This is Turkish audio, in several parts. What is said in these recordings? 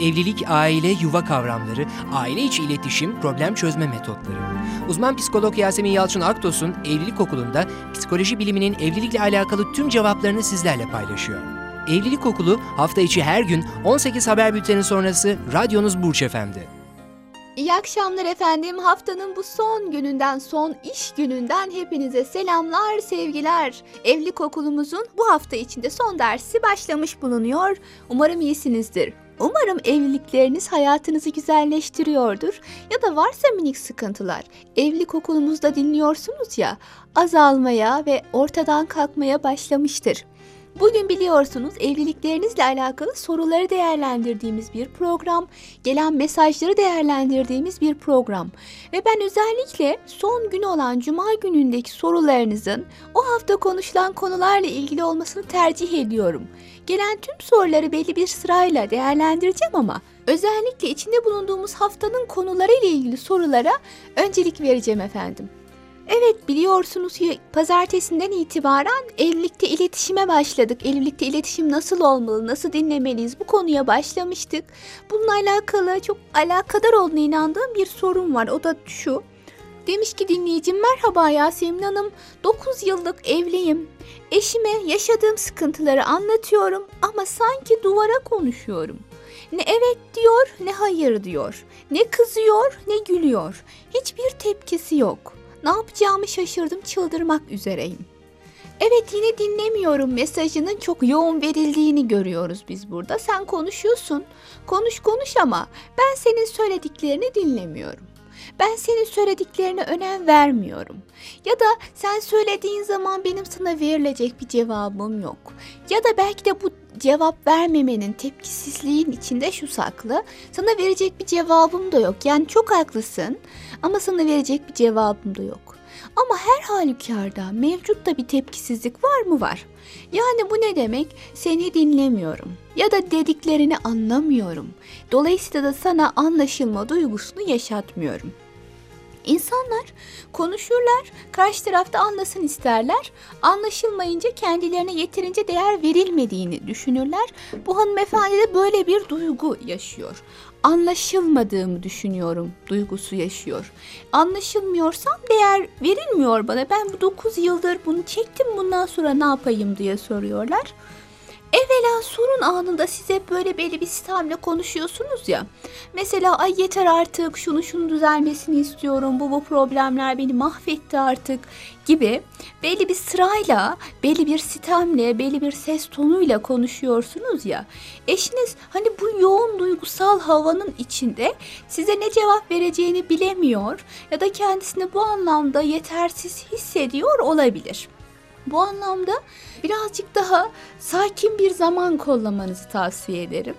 Evlilik, aile, yuva kavramları, aile içi iletişim, problem çözme metotları. Uzman psikolog Yasemin Yalçın Aktos'un Evlilik Okulu'nda psikoloji biliminin evlilikle alakalı tüm cevaplarını sizlerle paylaşıyor. Evlilik Okulu hafta içi her gün 18 haber bülteni sonrası radyonuz Burç Efendi. İyi akşamlar efendim. Haftanın bu son gününden, son iş gününden hepinize selamlar, sevgiler. Evlilik okulumuzun bu hafta içinde son dersi başlamış bulunuyor. Umarım iyisinizdir. Umarım evlilikleriniz hayatınızı güzelleştiriyordur ya da varsa minik sıkıntılar. Evlilik okulumuzda dinliyorsunuz ya, azalmaya ve ortadan kalkmaya başlamıştır. Bugün biliyorsunuz evliliklerinizle alakalı soruları değerlendirdiğimiz bir program, gelen mesajları değerlendirdiğimiz bir program. Ve ben özellikle son gün olan cuma günündeki sorularınızın o hafta konuşulan konularla ilgili olmasını tercih ediyorum. Gelen tüm soruları belli bir sırayla değerlendireceğim ama özellikle içinde bulunduğumuz haftanın konuları ile ilgili sorulara öncelik vereceğim efendim. Evet biliyorsunuz ki pazartesinden itibaren evlilikte iletişime başladık. Evlilikte iletişim nasıl olmalı, nasıl dinlemeliyiz bu konuya başlamıştık. Bununla alakalı çok alakadar olduğuna inandığım bir sorun var. O da şu. Demiş ki dinleyicim merhaba Yasemin Hanım 9 yıllık evliyim. Eşime yaşadığım sıkıntıları anlatıyorum ama sanki duvara konuşuyorum. Ne evet diyor ne hayır diyor. Ne kızıyor ne gülüyor. Hiçbir tepkisi yok. Ne yapacağımı şaşırdım çıldırmak üzereyim. Evet yine dinlemiyorum mesajının çok yoğun verildiğini görüyoruz biz burada. Sen konuşuyorsun. Konuş konuş ama ben senin söylediklerini dinlemiyorum. Ben senin söylediklerine önem vermiyorum. Ya da sen söylediğin zaman benim sana verilecek bir cevabım yok. Ya da belki de bu cevap vermemenin, tepkisizliğin içinde şu saklı. Sana verecek bir cevabım da yok. Yani çok haklısın ama sana verecek bir cevabım da yok. Ama her halükarda mevcut da bir tepkisizlik var mı var? Yani bu ne demek? Seni dinlemiyorum ya da dediklerini anlamıyorum. Dolayısıyla da sana anlaşılma duygusunu yaşatmıyorum. İnsanlar konuşurlar, karşı tarafta anlasın isterler. Anlaşılmayınca kendilerine yeterince değer verilmediğini düşünürler. Bu hanımefendi de böyle bir duygu yaşıyor. Anlaşılmadığımı düşünüyorum duygusu yaşıyor. Anlaşılmıyorsam değer verilmiyor bana. Ben bu 9 yıldır bunu çektim bundan sonra ne yapayım diye soruyorlar. Evvela sorun anında size böyle belli bir sistemle konuşuyorsunuz ya. Mesela ay yeter artık şunu şunu düzelmesini istiyorum bu bu problemler beni mahvetti artık gibi belli bir sırayla belli bir sistemle belli bir ses tonuyla konuşuyorsunuz ya. Eşiniz hani bu yoğun duygusal havanın içinde size ne cevap vereceğini bilemiyor ya da kendisini bu anlamda yetersiz hissediyor olabilir. Bu anlamda birazcık daha sakin bir zaman kollamanızı tavsiye ederim.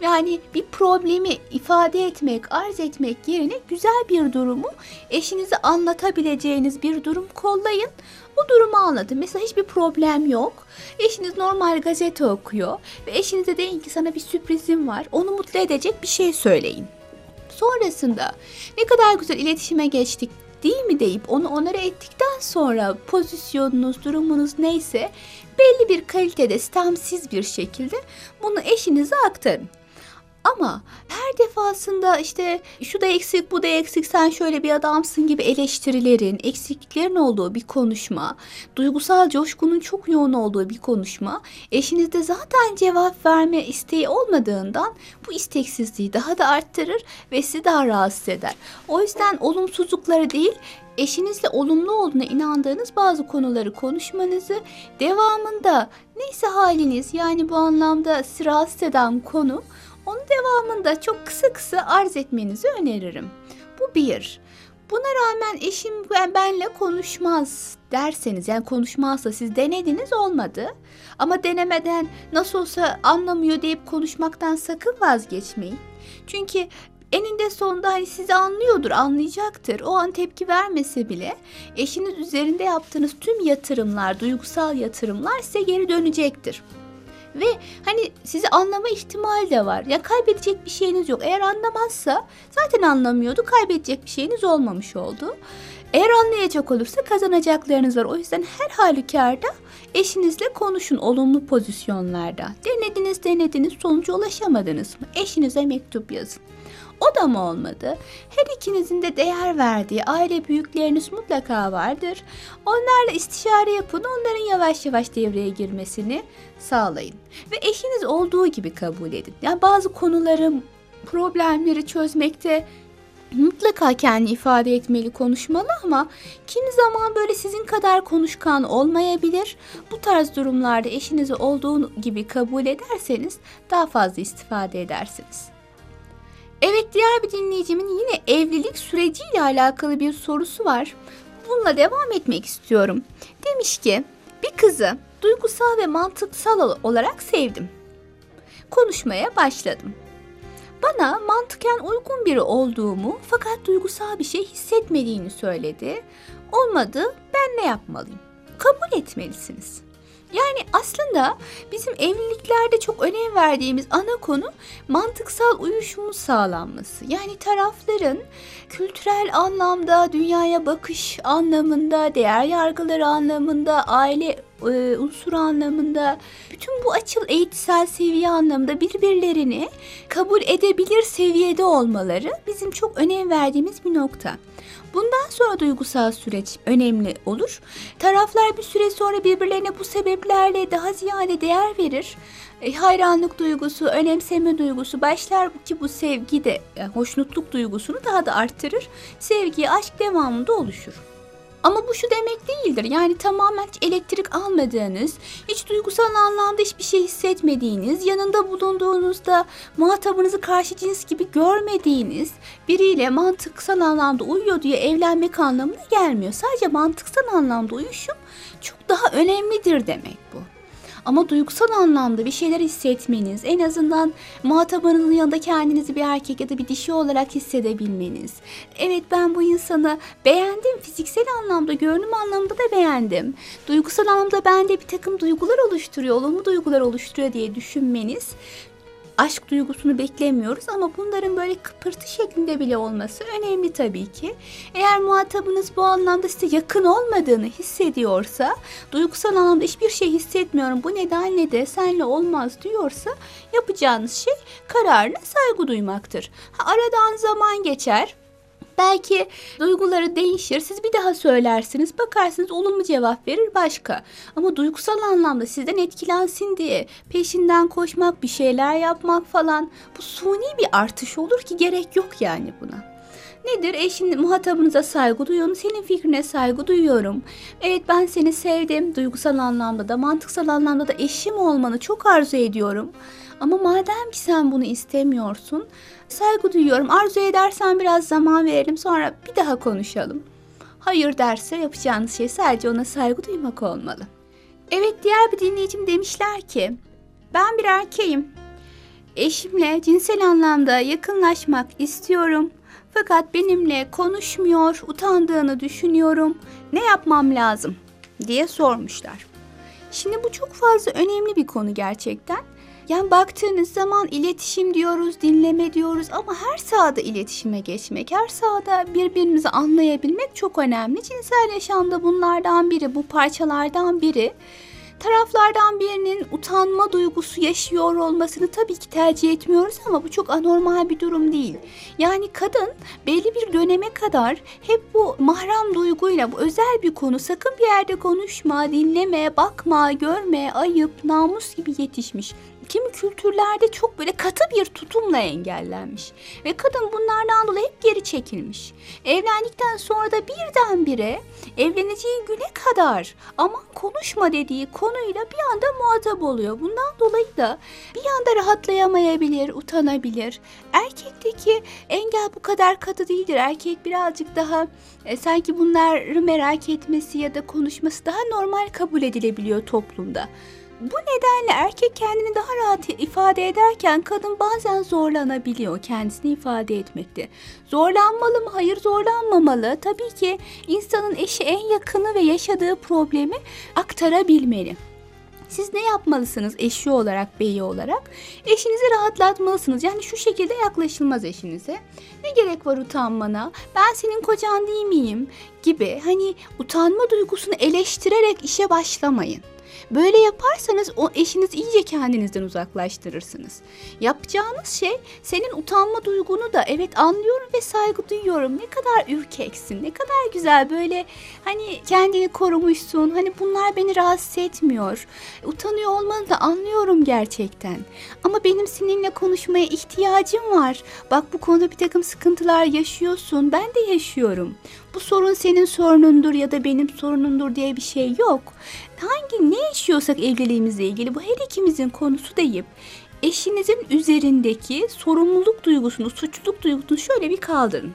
Yani bir problemi ifade etmek, arz etmek yerine güzel bir durumu eşinize anlatabileceğiniz bir durum kollayın. Bu durumu anlatın. Mesela hiçbir problem yok. Eşiniz normal gazete okuyor ve eşinize deyin ki sana bir sürprizim var. Onu mutlu edecek bir şey söyleyin. Sonrasında ne kadar güzel iletişime geçtik değil mi deyip onu onara ettikten sonra pozisyonunuz, durumunuz neyse belli bir kalitede stemsiz bir şekilde bunu eşinize aktarın. Ama her defasında işte şu da eksik bu da eksik sen şöyle bir adamsın gibi eleştirilerin, eksikliklerin olduğu bir konuşma, duygusal coşkunun çok yoğun olduğu bir konuşma eşinizde zaten cevap verme isteği olmadığından bu isteksizliği daha da arttırır ve sizi daha rahatsız eder. O yüzden olumsuzlukları değil eşinizle olumlu olduğuna inandığınız bazı konuları konuşmanızı devamında neyse haliniz yani bu anlamda rahatsız eden konu onun devamında çok kısa kısa arz etmenizi öneririm. Bu bir. Buna rağmen eşim benle konuşmaz derseniz yani konuşmazsa siz denediniz olmadı. Ama denemeden nasıl olsa anlamıyor deyip konuşmaktan sakın vazgeçmeyin. Çünkü eninde sonunda hani sizi anlıyordur, anlayacaktır. O an tepki vermese bile eşiniz üzerinde yaptığınız tüm yatırımlar, duygusal yatırımlar size geri dönecektir. Ve hani sizi anlama ihtimali de var. Ya kaybedecek bir şeyiniz yok. Eğer anlamazsa zaten anlamıyordu. Kaybedecek bir şeyiniz olmamış oldu. Eğer anlayacak olursa kazanacaklarınız var. O yüzden her halükarda Eşinizle konuşun olumlu pozisyonlarda. Denediniz denediniz sonuca ulaşamadınız mı? Eşinize mektup yazın. O da mı olmadı? Her ikinizin de değer verdiği aile büyükleriniz mutlaka vardır. Onlarla istişare yapın, onların yavaş yavaş devreye girmesini sağlayın. Ve eşiniz olduğu gibi kabul edin. Yani bazı konuları, problemleri çözmekte mutlaka kendi ifade etmeli, konuşmalı ama kimi zaman böyle sizin kadar konuşkan olmayabilir. Bu tarz durumlarda eşinizi olduğu gibi kabul ederseniz daha fazla istifade edersiniz. Evet diğer bir dinleyicimin yine evlilik süreciyle alakalı bir sorusu var. Bununla devam etmek istiyorum. Demiş ki bir kızı duygusal ve mantıksal olarak sevdim. Konuşmaya başladım. Bana mantıken uygun biri olduğumu fakat duygusal bir şey hissetmediğini söyledi. Olmadı ben ne yapmalıyım? Kabul etmelisiniz. Yani aslında bizim evliliklerde çok önem verdiğimiz ana konu mantıksal uyuşumun sağlanması. Yani tarafların kültürel anlamda, dünyaya bakış anlamında, değer yargıları anlamında, aile e, unsur anlamında, bütün bu açıl eğitsel seviye anlamında birbirlerini kabul edebilir seviyede olmaları bizim çok önem verdiğimiz bir nokta. Bundan sonra duygusal süreç önemli olur. Taraflar bir süre sonra birbirlerine bu sebeplerle daha ziyade değer verir. E, hayranlık duygusu, önemseme duygusu başlar ki bu sevgi de yani hoşnutluk duygusunu daha da arttırır. Sevgi, aşk devamında oluşur. Ama bu şu demek değildir. Yani tamamen hiç elektrik almadığınız, hiç duygusal anlamda hiçbir şey hissetmediğiniz, yanında bulunduğunuzda muhatabınızı karşı cins gibi görmediğiniz biriyle mantıksal anlamda uyuyor diye evlenmek anlamına gelmiyor. Sadece mantıksal anlamda uyuşum çok daha önemlidir demek bu. Ama duygusal anlamda bir şeyler hissetmeniz, en azından muhatabınızın yanında kendinizi bir erkek ya da bir dişi olarak hissedebilmeniz. Evet ben bu insanı beğendim, fiziksel anlamda, görünüm anlamda da beğendim. Duygusal anlamda bende bir takım duygular oluşturuyor, olumlu duygular oluşturuyor diye düşünmeniz aşk duygusunu beklemiyoruz ama bunların böyle kıpırtı şeklinde bile olması önemli tabii ki. Eğer muhatabınız bu anlamda size yakın olmadığını hissediyorsa, duygusal anlamda hiçbir şey hissetmiyorum bu nedenle de senle olmaz diyorsa yapacağınız şey kararına saygı duymaktır. Ha, aradan zaman geçer. Belki duyguları değişir. Siz bir daha söylersiniz. Bakarsınız olumlu cevap verir başka. Ama duygusal anlamda sizden etkilensin diye peşinden koşmak, bir şeyler yapmak falan bu suni bir artış olur ki gerek yok yani buna. Nedir? Eşin muhatabınıza saygı duyuyorum. Senin fikrine saygı duyuyorum. Evet ben seni sevdim. Duygusal anlamda da mantıksal anlamda da eşim olmanı çok arzu ediyorum. Ama madem ki sen bunu istemiyorsun, saygı duyuyorum. Arzu edersen biraz zaman verelim sonra bir daha konuşalım. Hayır derse yapacağınız şey sadece ona saygı duymak olmalı. Evet diğer bir dinleyicim demişler ki ben bir erkeğim. Eşimle cinsel anlamda yakınlaşmak istiyorum. Fakat benimle konuşmuyor, utandığını düşünüyorum. Ne yapmam lazım diye sormuşlar. Şimdi bu çok fazla önemli bir konu gerçekten. Yani baktığınız zaman iletişim diyoruz, dinleme diyoruz ama her sahada iletişime geçmek, her sahada birbirimizi anlayabilmek çok önemli. Cinsel yaşamda bunlardan biri, bu parçalardan biri. Taraflardan birinin utanma duygusu yaşıyor olmasını tabii ki tercih etmiyoruz ama bu çok anormal bir durum değil. Yani kadın belli bir döneme kadar hep bu mahrem duyguyla bu özel bir konu sakın bir yerde konuşma, dinleme, bakma, görme, ayıp, namus gibi yetişmiş kimi kültürlerde çok böyle katı bir tutumla engellenmiş. Ve kadın bunlardan dolayı hep geri çekilmiş. Evlendikten sonra da birdenbire evleneceği güne kadar aman konuşma dediği konuyla bir anda muhatap oluyor. Bundan dolayı da bir anda rahatlayamayabilir, utanabilir. Erkekteki engel bu kadar katı değildir. Erkek birazcık daha e, sanki bunları merak etmesi ya da konuşması daha normal kabul edilebiliyor toplumda. Bu nedenle erkek kendini daha rahat ifade ederken kadın bazen zorlanabiliyor kendisini ifade etmekte. Zorlanmalı mı? Hayır zorlanmamalı. Tabii ki insanın eşi en yakını ve yaşadığı problemi aktarabilmeli. Siz ne yapmalısınız eşi olarak, beyi olarak? Eşinizi rahatlatmalısınız. Yani şu şekilde yaklaşılmaz eşinize. Ne gerek var utanmana? Ben senin kocan değil miyim? Gibi hani utanma duygusunu eleştirerek işe başlamayın. Böyle yaparsanız o eşiniz iyice kendinizden uzaklaştırırsınız. Yapacağınız şey senin utanma duygunu da evet anlıyorum ve saygı duyuyorum. Ne kadar ürkeksin, ne kadar güzel böyle hani kendini korumuşsun. Hani bunlar beni rahatsız etmiyor. Utanıyor olmanı da anlıyorum gerçekten. Ama benim seninle konuşmaya ihtiyacım var. Bak bu konuda bir takım sıkıntılar yaşıyorsun. Ben de yaşıyorum. Bu sorun senin sorunundur ya da benim sorunumdur diye bir şey yok. Hangi ne yaşıyorsak evliliğimizle ilgili bu her ikimizin konusu deyip eşinizin üzerindeki sorumluluk duygusunu, suçluluk duygusunu şöyle bir kaldırın.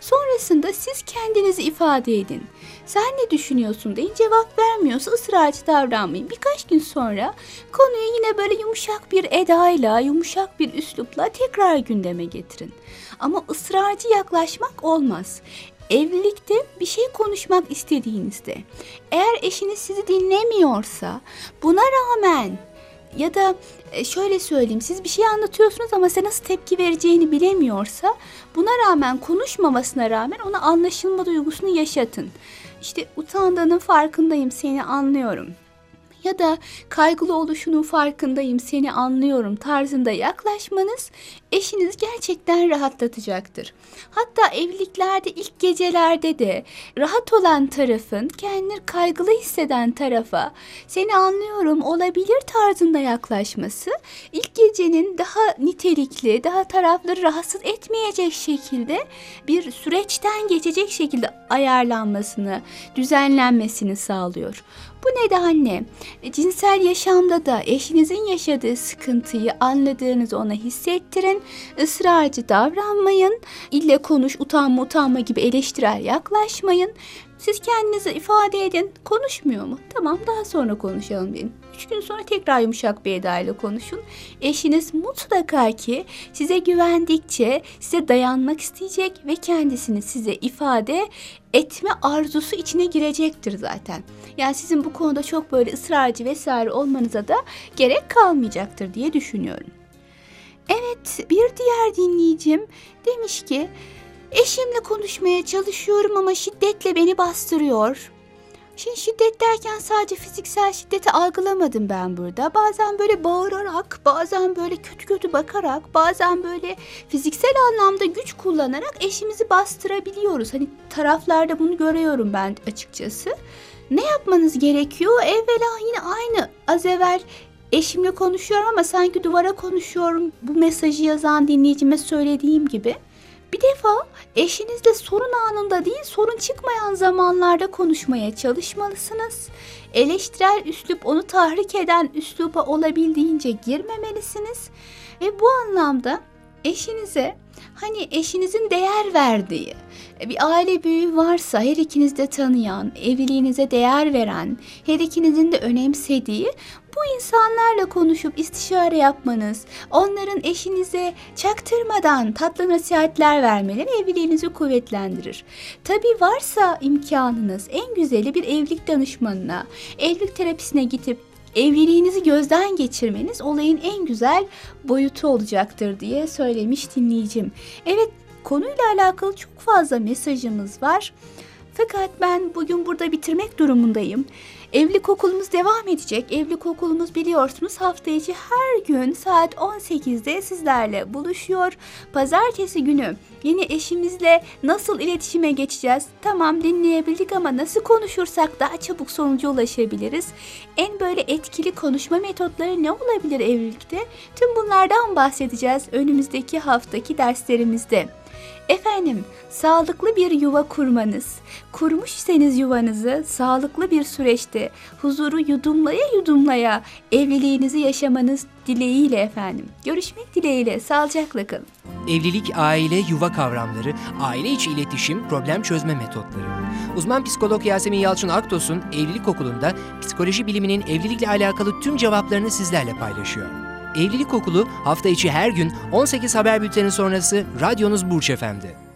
Sonrasında siz kendinizi ifade edin. Sen ne düşünüyorsun deyin cevap vermiyorsa ısrarcı davranmayın. Birkaç gün sonra konuyu yine böyle yumuşak bir edayla, yumuşak bir üslupla tekrar gündeme getirin. Ama ısrarcı yaklaşmak olmaz. Evlilikte bir şey konuşmak istediğinizde eğer eşiniz sizi dinlemiyorsa buna rağmen ya da e, şöyle söyleyeyim siz bir şey anlatıyorsunuz ama size nasıl tepki vereceğini bilemiyorsa buna rağmen konuşmamasına rağmen ona anlaşılma duygusunu yaşatın. İşte utandığının farkındayım seni anlıyorum ya da kaygılı oluşunun farkındayım seni anlıyorum tarzında yaklaşmanız eşiniz gerçekten rahatlatacaktır. Hatta evliliklerde ilk gecelerde de rahat olan tarafın kendini kaygılı hisseden tarafa seni anlıyorum olabilir tarzında yaklaşması ilk gecenin daha nitelikli, daha tarafları rahatsız etmeyecek şekilde bir süreçten geçecek şekilde ayarlanmasını, düzenlenmesini sağlıyor. Bu nedenle cinsel yaşamda da eşinizin yaşadığı sıkıntıyı anladığınızı ona hissettirin. ısrarcı davranmayın. İlle konuş, utanma utanma gibi eleştirel yaklaşmayın. Siz kendinizi ifade edin. Konuşmuyor mu? Tamam daha sonra konuşalım deyin. Üç gün sonra tekrar yumuşak bir edayla konuşun. Eşiniz mutlaka ki size güvendikçe size dayanmak isteyecek ve kendisini size ifade etme arzusu içine girecektir zaten. Yani sizin bu konuda çok böyle ısrarcı vesaire olmanıza da gerek kalmayacaktır diye düşünüyorum. Evet bir diğer dinleyicim demiş ki eşimle konuşmaya çalışıyorum ama şiddetle beni bastırıyor. Şimdi şiddet derken sadece fiziksel şiddeti algılamadım ben burada. Bazen böyle bağırarak, bazen böyle kötü kötü bakarak, bazen böyle fiziksel anlamda güç kullanarak eşimizi bastırabiliyoruz. Hani taraflarda bunu görüyorum ben açıkçası. Ne yapmanız gerekiyor? Evvela yine aynı az evvel eşimle konuşuyorum ama sanki duvara konuşuyorum. Bu mesajı yazan dinleyicime söylediğim gibi. Bir defa eşinizle sorun anında değil sorun çıkmayan zamanlarda konuşmaya çalışmalısınız. Eleştirel üslup onu tahrik eden üsluba olabildiğince girmemelisiniz. Ve bu anlamda eşinize hani eşinizin değer verdiği bir aile büyüğü varsa her ikiniz de tanıyan, evliliğinize değer veren, her ikinizin de önemsediği bu insanlarla konuşup istişare yapmanız, onların eşinize çaktırmadan tatlı nasihatler vermeleri evliliğinizi kuvvetlendirir. Tabi varsa imkanınız en güzeli bir evlilik danışmanına, evlilik terapisine gidip evliliğinizi gözden geçirmeniz olayın en güzel boyutu olacaktır diye söylemiş dinleyicim. Evet konuyla alakalı çok fazla mesajımız var. Fakat ben bugün burada bitirmek durumundayım. Evlilik okulumuz devam edecek. Evlilik okulumuz biliyorsunuz hafta içi her gün saat 18'de sizlerle buluşuyor. Pazartesi günü yine eşimizle nasıl iletişime geçeceğiz? Tamam dinleyebildik ama nasıl konuşursak daha çabuk sonuca ulaşabiliriz? En böyle etkili konuşma metotları ne olabilir evlilikte? Tüm bunlardan bahsedeceğiz önümüzdeki haftaki derslerimizde. Efendim, sağlıklı bir yuva kurmanız, kurmuş iseniz yuvanızı sağlıklı bir süreçte huzuru yudumlaya yudumlaya evliliğinizi yaşamanız dileğiyle efendim. Görüşmek dileğiyle, sağlıcakla kalın. Evlilik, aile, yuva kavramları, aile içi iletişim, problem çözme metotları. Uzman psikolog Yasemin Yalçın Aktos'un Evlilik Okulu'nda psikoloji biliminin evlilikle alakalı tüm cevaplarını sizlerle paylaşıyor. Evlilik Okulu hafta içi her gün 18 haber bülteni sonrası radyonuz Burç Efendi.